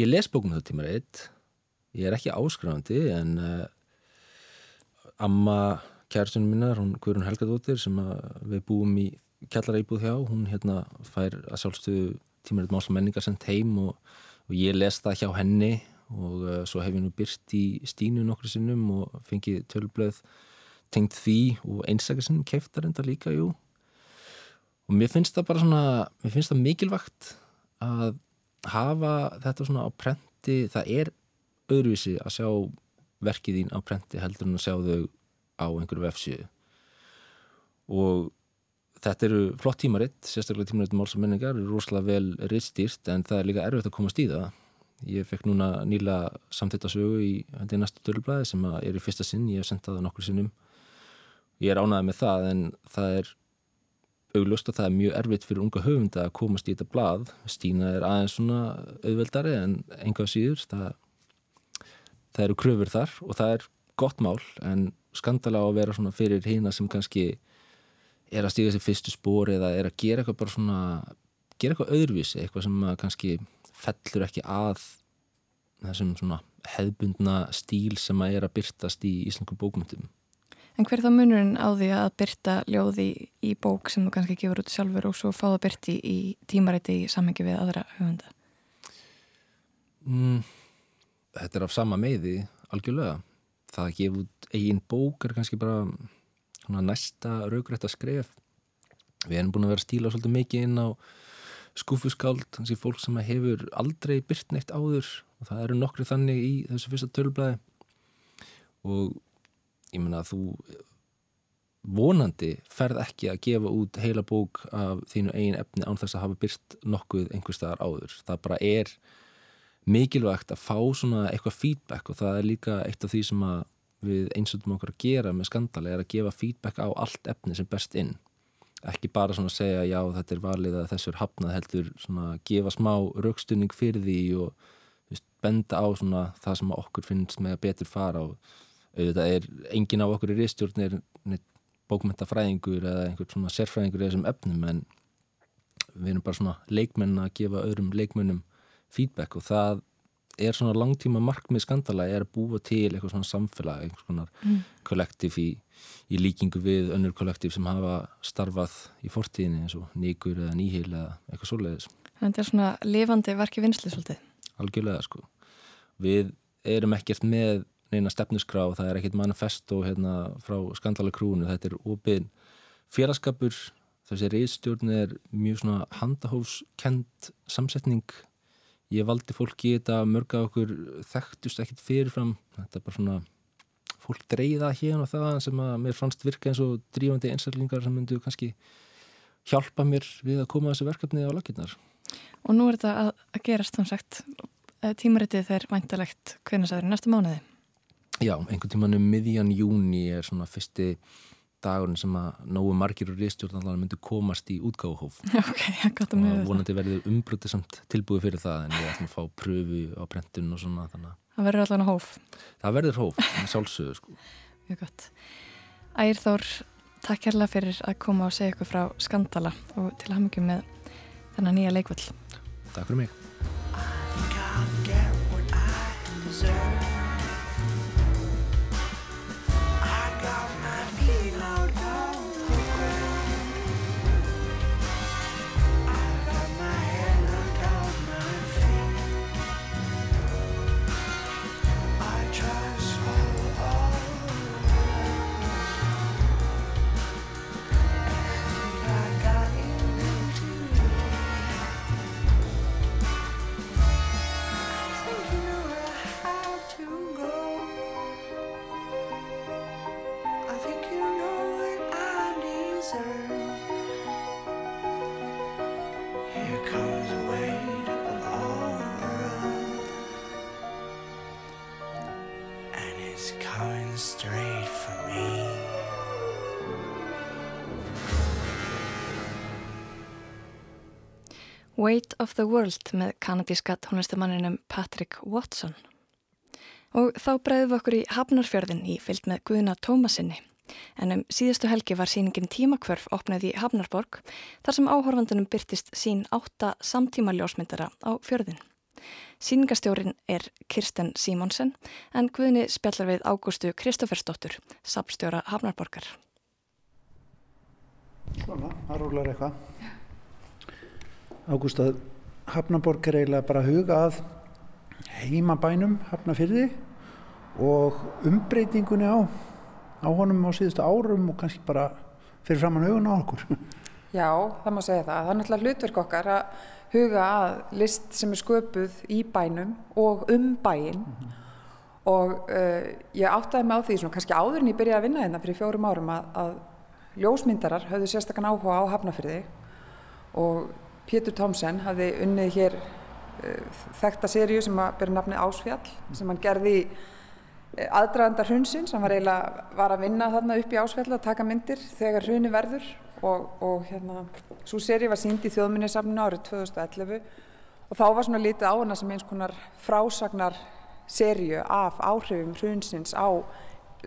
ég les bókmyndatímareit, ég er ekki áskrifandi en uh, amma kærsunum minnar, hún Guðrun Helgadóttir sem við búum í kjallara íbúð hjá, hún hérna fær að sjálfstöðu tímaritt málsum menningar sendt heim og, og ég les það hjá henni og uh, svo hef ég nú byrst í stínu nokkru sinnum og fengið tölblöð tengt því og einstakar sinnum keiftar enda líka, jú. Og mér finnst það bara svona mér finnst það mikilvægt að hafa þetta svona á prenti. Það er öðruvísi að sjá verkið þín á prenti heldur en að sjá þau á einhverju vefsíðu. Og þetta eru flott tímaritt, sérstaklega tímaritt máls og menningar, eru rosalega vel rittstýrt en það er líka erfitt að komast í það ég fekk núna nýla samþittasögu í er næstu dölublaði sem er í fyrsta sinn, ég hef sendað það nokkur sinnum. Ég er ánaðið með það en það er auglust að það er mjög erfitt fyrir unga höfunda að komast í þetta blað. Stína er aðeins svona auðveldari en enga síður. Það það eru kröfur þar og það er gott mál en skandala á að vera svona fyrir hýna sem kannski er að stíga sér fyrstu spóri eða er að gera eitthvað bara svona gera eitthvað öðruvísi, eitthvað sem kannski fellur ekki að þessum svona hefbundna stíl sem að er að byrtast í íslensku bókmyndum.
En hver þá munurinn á því að byrta ljóði í bók sem þú kannski gefur út sjálfur og svo fá það byrti í tímaræti í samhengi við aðra höfunda?
Mm, þetta er af sama meiði algjörlega. Það að gefa út eigin bók er kannski bara svona, næsta raugrætt að skref. Við erum búin að vera stíla svolítið mikið inn á skúfuskáld, þannig að fólk sem hefur aldrei byrt neitt áður og það eru nokkri þannig í þessu fyrsta tölblæði og ég menna að þú vonandi ferð ekki að gefa út heila bók af þínu eigin efni án þess að hafa byrt nokkuð einhver staðar áður. Það bara er mikilvægt að fá svona eitthvað feedback og það er líka eitt af því sem við einsöndum okkur að gera með skandali er að gefa feedback á allt efni sem best inn ekki bara svona að segja já þetta er valið að þessu er hafnað heldur svona að gefa smá raukstunning fyrir því og veist, benda á svona það sem okkur finnst með að betur fara og auðvitað er engin á okkur í ristjórnir bókmentafræðingur eða einhver svona sérfræðingur eða þessum efnum en við erum bara svona leikmenn að gefa öðrum leikmennum feedback og það er svona langtíma markmið skandala er að búa til eitthvað svona samfélag, einhvers konar mm. kollektiv í, líkingu við önnur kollektiv sem hafa starfað í fortíðinni eins og nýgur eða nýhil eða eitthvað svoleiðis.
Þannig að þetta er svona lifandi verki vinsli svolítið?
Algjörlega sko. Við erum ekkert með neina stefnusgrá, það er ekkert manifesto hérna frá skandala krúnu, þetta er opið félagskapur, þessi reystjórn er mjög svona handahófskend samsetning ég valdi fólki í þetta mörga okkur þekktust ekkit fyrirfram þetta er bara svona fólk dreyða hérna og það sem að mér fannst virka eins og drífandi einstaklingar sem myndu kannski hjálpa mér við að koma þessu verkefni á laginnar
Og nú er þetta að, að gerast þann sagt. Tímaritið þeir væntalegt hvernig það er næsta mánuði?
Já, einhvern tíman um miðjan júni er svona fyrsti dagurinn sem að nógu margir og riðstjórnallar myndu komast í útgáfuhóf.
Ok, gott að
og vonandi verður umbrotið samt tilbúið fyrir það en við ætlum að fá pröfu á brentun og svona þannig að
Það verður allan að hóf,
það verður hóf, sjálfsögðu sko.
mjög gott. Ægir Þór, takk kærlega fyrir að koma og segja ykkur frá skandala og til hamingjum með þennan nýja leikvöld.
Takk fyrir mig
Weight of the
World með kanadíska tónlistamanninum Patrick Watson. Og þá bregðum við okkur í Hafnarfjörðin í fyllt með Guðna Tómasinni. En um síðustu helgi var síningin Tímakvörf opnað í Hafnarborg þar sem áhorfandunum byrtist sín átta samtíma ljósmyndara á fjörðin. Síningastjórin er Kirsten Simonsen en Guðni spjallar við Ágústu Kristoffersdóttur, sapstjóra Hafnarborgar.
Svona, það rúlar eitthvað. Ágúst að Hafnaborg er eiginlega bara að huga að heimabænum Hafnafyrði og umbreytingunni á, á honum á síðustu árum og kannski bara fyrir framann hugun á okkur.
Já, það má segja það. Það er náttúrulega hlutverk okkar að huga að list sem er sköpuð í bænum og um bæinn og uh, ég áttaði mig á því svona kannski áður en ég byrjaði að vinna hérna fyrir fjórum árum að, að ljósmyndarar höfðu sérstakann áhuga á Hafnafyrði og Pétur Tómsen hafði unnið hér uh, þekta seríu sem að byrja nafnið Ásfjall sem hann gerði í aðdraðandar hrunsins, hann var eiginlega var að vinna þarna upp í Ásfjall að taka myndir þegar hruni verður. Og, og hérna, svo seríu var sínd í þjóðminnisafninu árið 2011 og þá var svona litið á hana sem eins konar frásagnar seríu af áhrifum hrunsins á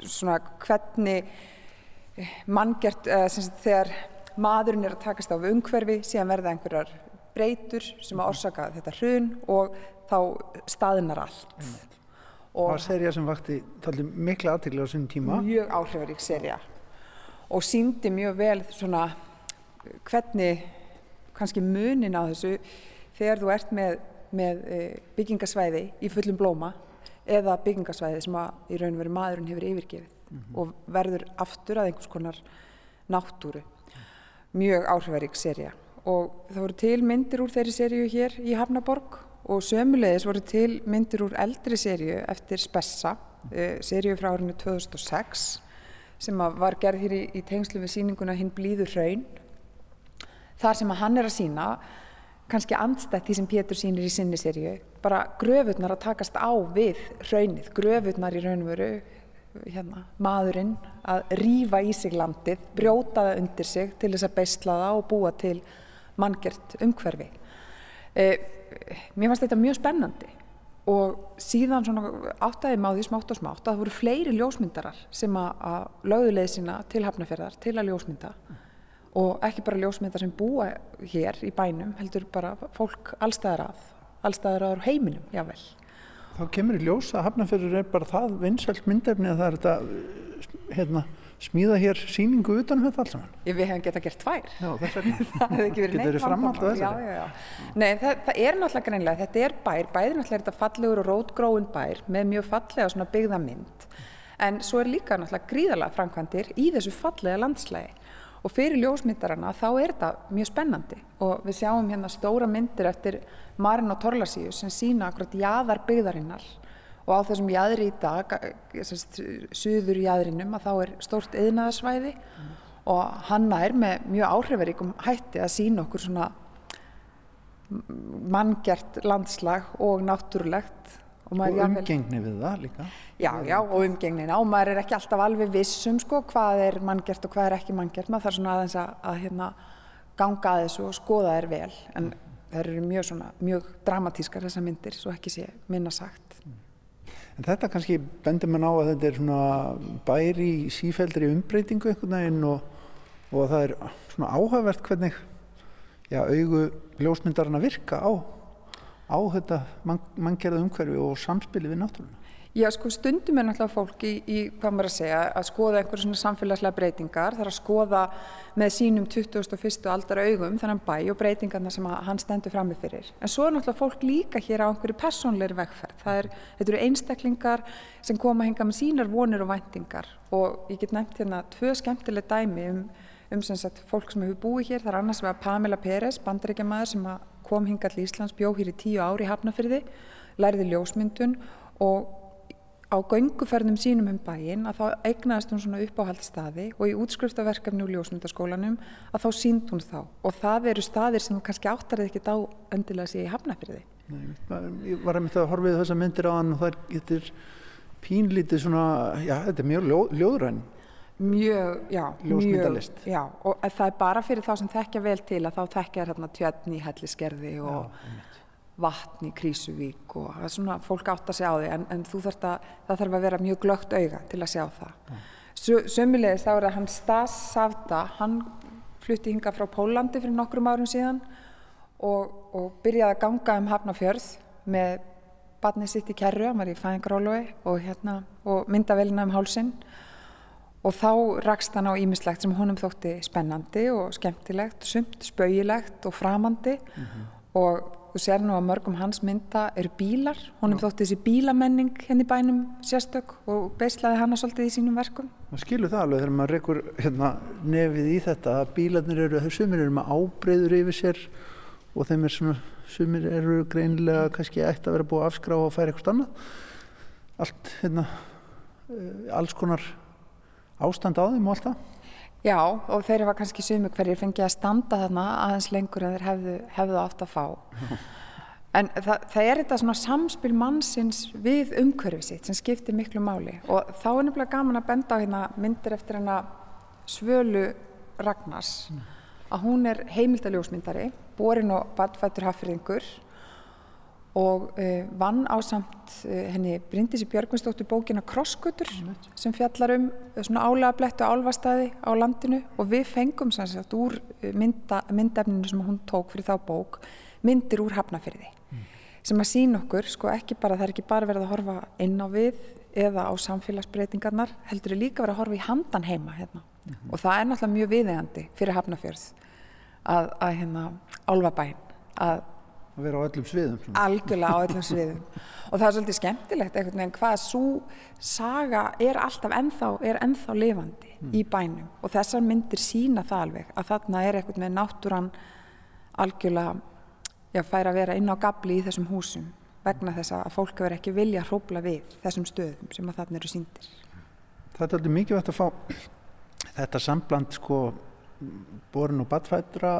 svona hvernig manngert, uh, þegar maðurinn er að takast á við umhverfi, síðan verða einhverjar breytur sem að orsaka þetta hrun og þá staðnar allt.
Það var serja sem vakti mikla aðtegli á sinni tíma.
Mjög áhrifarík serja og síndi mjög vel svona hvernig kannski munin á þessu þegar þú ert með, með byggingasvæði í fullum blóma eða byggingasvæði sem að í raun og veru maðurinn hefur yfirgefið og verður aftur að einhvers konar náttúru. Mjög áhrifarík serja og það voru til myndir úr þeirri serju hér í Hafnaborg og sömulegis voru til myndir úr eldri serju eftir Spessa, uh, serju frá árinu 2006 sem var gerð hér í, í tengslu við síninguna Hinn blíður hraun. Þar sem að hann er að sína, kannski andstætt því sem Pétur sínir í sinni serju, bara gröfurnar að takast á við hraunið, gröfurnar í raunveru, hérna, maðurinn að rýfa í sig landið, brjóta það undir sig til þess að beisla það og búa til manngert umhverfi. Eh, mér fannst þetta mjög spennandi og síðan áttaði maður því smátt og smátt að það voru fleiri ljósmyndarar sem að lögðu leið sína til hafnafjörðar til að ljósmynda og ekki bara ljósmyndar sem búa hér í bænum heldur bara fólk allstæðar að allstæðar að heiminum, jável
Þá kemur í ljós að hafnafjörður er bara það vinsælt myndefni að það er þetta hérna, smíða hér síningu utanum þetta alls saman.
Við hefum getað gert tvær.
Já,
það hefði ekki verið neitt
framhald
Já, já, já. Nei, það, það er náttúrulega greinlega, þetta er bær, bæði náttúrulega er þetta fallegur og rótgróin bær með mjög fallega svona byggðamynd. En svo er líka náttúrulega gríðalega framkvæmdir í þessu fallega landslægi. Og fyrir ljósmyndarana þá er þetta mjög spennandi. Og við sjáum hérna stóra myndir eftir Marin og Torlasíu sem sína akkurat jaðar byggðarinnar. Og á þessum jaðri í dag, sérst, suður jaðrinum að þá er stórt eðnaðasvæði og hann er með mjög áhrifaríkum hætti að sína okkur svona manngert landslag og náttúrulegt og
og
maður
umgengni við það líka
Já, já, og umgengnina og maður er ekki alltaf alveg viss um sko, hvað er manngert og hvað er ekki manngert. Maður þarf svona aðeins að, að hérna, ganga að þessu og skoða þær vel. En þær eru mjög, svona, mjög dramatískar þessar myndir, svo ekki sé minna sagt.
En þetta kannski bendir mann á að þetta er svona bæri sífældri umbreytingu einhvern veginn og, og það er svona áhugavert hvernig já, augu ljósmyndarinn að virka á, á þetta mann, manngerða umhverfi og samspili við náttúruna.
Já, sko stundum er náttúrulega fólk í, í hvað maður að segja, að skoða einhverjum svona samfélagslega breytingar, þarf að skoða með sínum 21. aldar augum þennan bæ og breytingarna sem að hann stendur frammi fyrir. En svo er náttúrulega fólk líka hér á einhverju persónleiri vegferð. Er, þetta eru einstaklingar sem koma að hinga með sínar vonir og væntingar og ég get nefnt hérna tvö skemmtileg dæmi um, um sem sagt fólk sem hefur búið hér. Það er annars vegar Pamela Peres, bandaríkjamaður sem að kom hingað til Íslands, bjó hér í tíu ári Hafnafyrði, læriði ljósmyndun og á gönguferðum sínum um bæinn að þá eignaðist hún svona uppáhaldsstaði og í útskriftaverkefni úr ljósmyndaskólanum að þá sínd hún þá og það eru staðir sem þú kannski áttarið ekkert á öndilega sér í Hafnafyrði.
Ég var að mynda að horfið þessar myndir á hann og það er pínlítið svona, já, þetta er mjög ljó, ljóðræn.
Mjög, já,
Ljósmyndalist.
já, og það er bara fyrir þá sem þekkja vel til að þá þekkja hérna tjötni í helliskerði og vatn í Krísuvík og það er svona, fólk átt að sjá því en, en þú þarft að, það þarf að vera mjög glögt auga til að sjá það. Sömulegis þá er það hann Stas Savda, hann flutti hinga frá Pólandi fyrir nokkrum árum síðan og, og byrjaði að ganga um Hafnafjörð með barnið sitt í kerru, hann var í fæðingarólogi og, hérna, og myndavelina um hálsinn og þá rakst hann á ímislegt sem honum þótti spennandi og skemmtilegt, sumt, spauilegt og framandi. Og þú sér nú að mörgum hans mynda eru bílar, honum þótti þessi bílamenning henni bænum sérstök og beislaði hana svolítið í sínum verkum.
maður skilur það alveg þegar maður reykur hérna, nefið í þetta að bílarnir eru, sumir eru með ábreyður yfir sér og þeim er svona, sumir eru greinilega kannski ætti að vera búið að afskrá og færa eitthvað annað. Allt, hérna eh, alls konar ástand á þeim og allt það?
Já, og þeir var kannski sumi hverjir fengið að standa þarna aðeins lengur en þeir hefðu, hefðu átt að fá. En það, það er þetta svona samspil mannsins við umhverfið sitt sem skiptir miklu máli. Og þá er nefnilega gaman að benda á hérna myndir eftir hérna Svölu Ragnars. Að hún er heimildaljósmyndari, borin og badfættur hafriðingur og uh, vann á samt uh, henni Bryndísi Björgvinsdóttur bókina Krosskutur sem fjallar um uh, svona álega blettu álfastæði á landinu. Og við fengum sem sagt úr mynda, myndefninu sem hún tók fyrir þá bók myndir úr hafnafyrði sem að sína okkur, sko ekki bara, það er ekki bara verið að horfa inn á við eða á samfélagsbreytingarnar, heldur er líka verið að horfa í handan heima hérna. Og það er náttúrulega mjög viðeigandi fyrir hafnafjörð að, að hérna álfabæn að
að vera á öllum sviðum
algjörlega á öllum sviðum. Og það er svolítið skemmtilegt einhvern veginn hvað svo saga er alltaf ennþá, er ennþá lifandi í bænum. Og þessar myndir sína það alveg að þarna er einhvern veginn náttúran algjörlega já, fær að vera inn á gabli í þessum húsum vegna þess að fólk verður ekki vilja hrópla við þessum stöðum sem að þarna eru síndir.
það er aldrei mikið vægt að fá þetta sambland sko borin og badfættra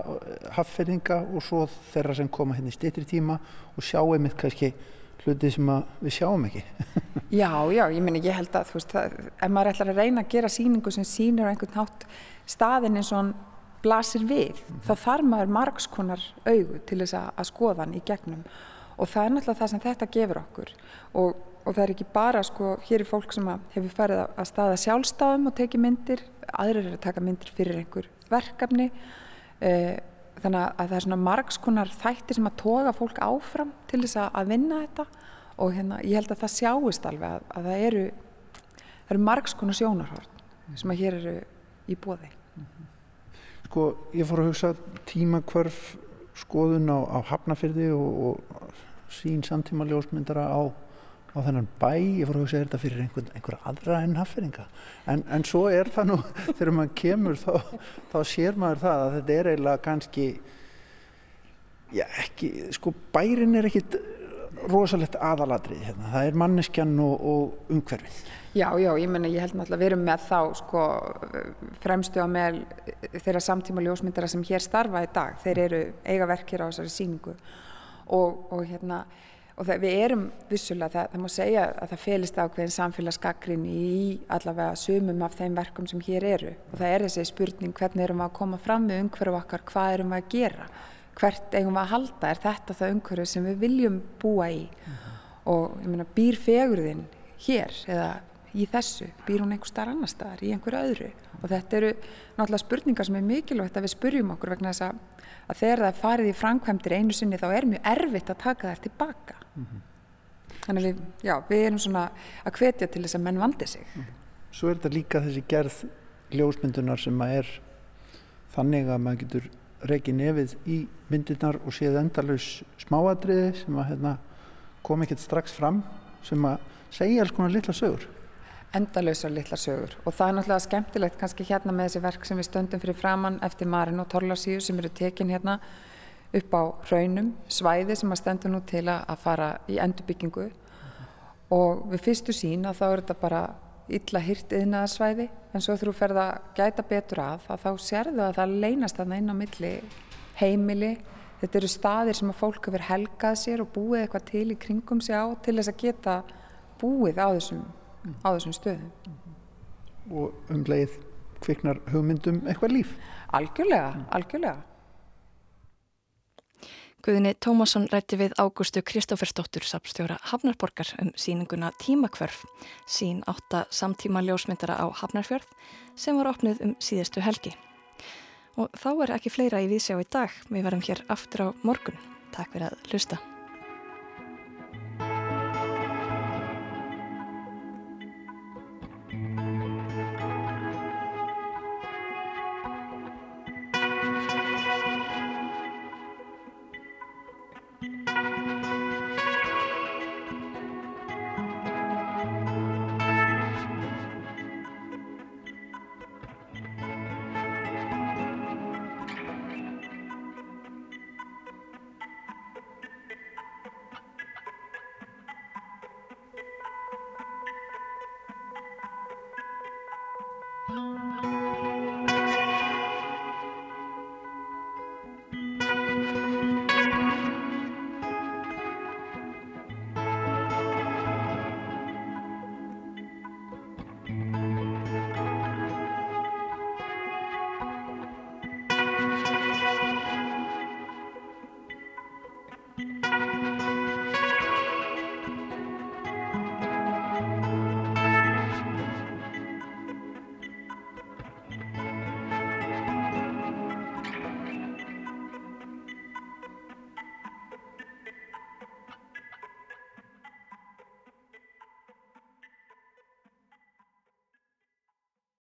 haffeyringa og svo þeirra sem koma hérna í stýttri tíma og sjá einmitt kannski hluti sem að við sjáum ekki.
Já, já, ég meni, ég held að þú veist, það, ef maður ætlar að reyna að gera síningu sem sýnir á einhvern hátt staðin eins og hann blasir við, þá þarf maður margskonar augu til þess að, að skoða hann í gegnum. Og það er náttúrulega það sem þetta gefur okkur. Og, og það er ekki bara sko, hér er fólk sem hefur farið að, að staða sjálfstafum og tekið myndir, aðrir eru að taka myndir fyrir einhver verkefni. Eh, þannig að það er svona margskonar þættir sem að toga fólk áfram til þess að, vinna þetta. Og hérna, ég held að það sjáist alveg að, að það eru, eru margskonar sjónarhort sem að hér eru í bóði.
sko ég fór að hugsa tímakvörf skoðun á, á hafnafyrði og, og sín samtíma ljósmyndara á, á þennan bæ ég fór að hugsa þetta fyrir einhver, einhver aðra en haffyringa en, en svo er það nú þegar maður kemur þá, þá sér maður það að þetta er eiginlega kannski já ekki sko bærin er ekkit rosalegt aðalatrið hérna, það er manneskjan og, og umhverfið.
Já, já, ég menna, ég held náttúrulega að við erum með þá sko fremstu á meðal þeirra samtíma ljósmyndara sem hér starfa í dag, þeir eru eiga verkir á þessari síningu og, og hérna og það, við erum vissulega, það, það má segja að það felist ákveðin samfélagsgaggrinn í allavega sumum af þeim verkum sem hér eru. Og það er þessi spurning hvernig erum við að koma fram með umhverju okkar, hvað erum við að gera? Hvert eigum við að halda, er þetta það umhverju sem við viljum búa í? Og ég meina býr fegurðin hér eða í þessu, býr hún einhver starf annar staðar, í einhverju öðru? Og þetta eru náttúrulega spurningar sem er mikilvægt að við spurjum okkur vegna þess að, að þegar það farið í framkvæmdir einu sinni þá er mjög erfitt að taka þær tilbaka þannig að við, já, við erum svona að hvetja til þess að menn vandi sig.
Svo er þetta líka þessi gerð ljósmyndunar sem að er þannig að maður getur reikið nefið í myndirnar og séð endalaus smáatriði sem að hérna, kom ekkert strax fram sem að segja alls konar litla sögur.
endalausar litlar sögur. Og það er náttúrulega skemmtilegt kannski hérna með þessi verk sem við stöndum fyrir framann eftir Marin og Torlasíu sem eru tekin hérna upp á raunum, svæði sem að stendur nú til að fara í endurbyggingu. Og við fyrstu sín að þá er þetta bara illa hyrt yðnaðarsvæði en svo þú ferð að gæta betur að, að þá sérðu að það leynast þarna inn á milli heimili. Þetta eru staðir sem að fólk hefur helgað sér og búið eitthvað til í kringum sig á til þess að geta búið á þessum, á þessum stöðum.
Og um leið kviknar hugmyndum eitthvað líf.
algjörlega, algjörlega
Guðni Tómasson rætti við Ágústu Kristófersdóttur sapstjóra Hafnarborgar um síninguna Tímakvörf, sín átta samtíma ljósmyndara á Hafnarfjörð sem var opnið um síðustu helgi. Og þá er ekki fleira í viðsjá í dag, við verum hér aftur á morgun. Takk fyrir að hlusta.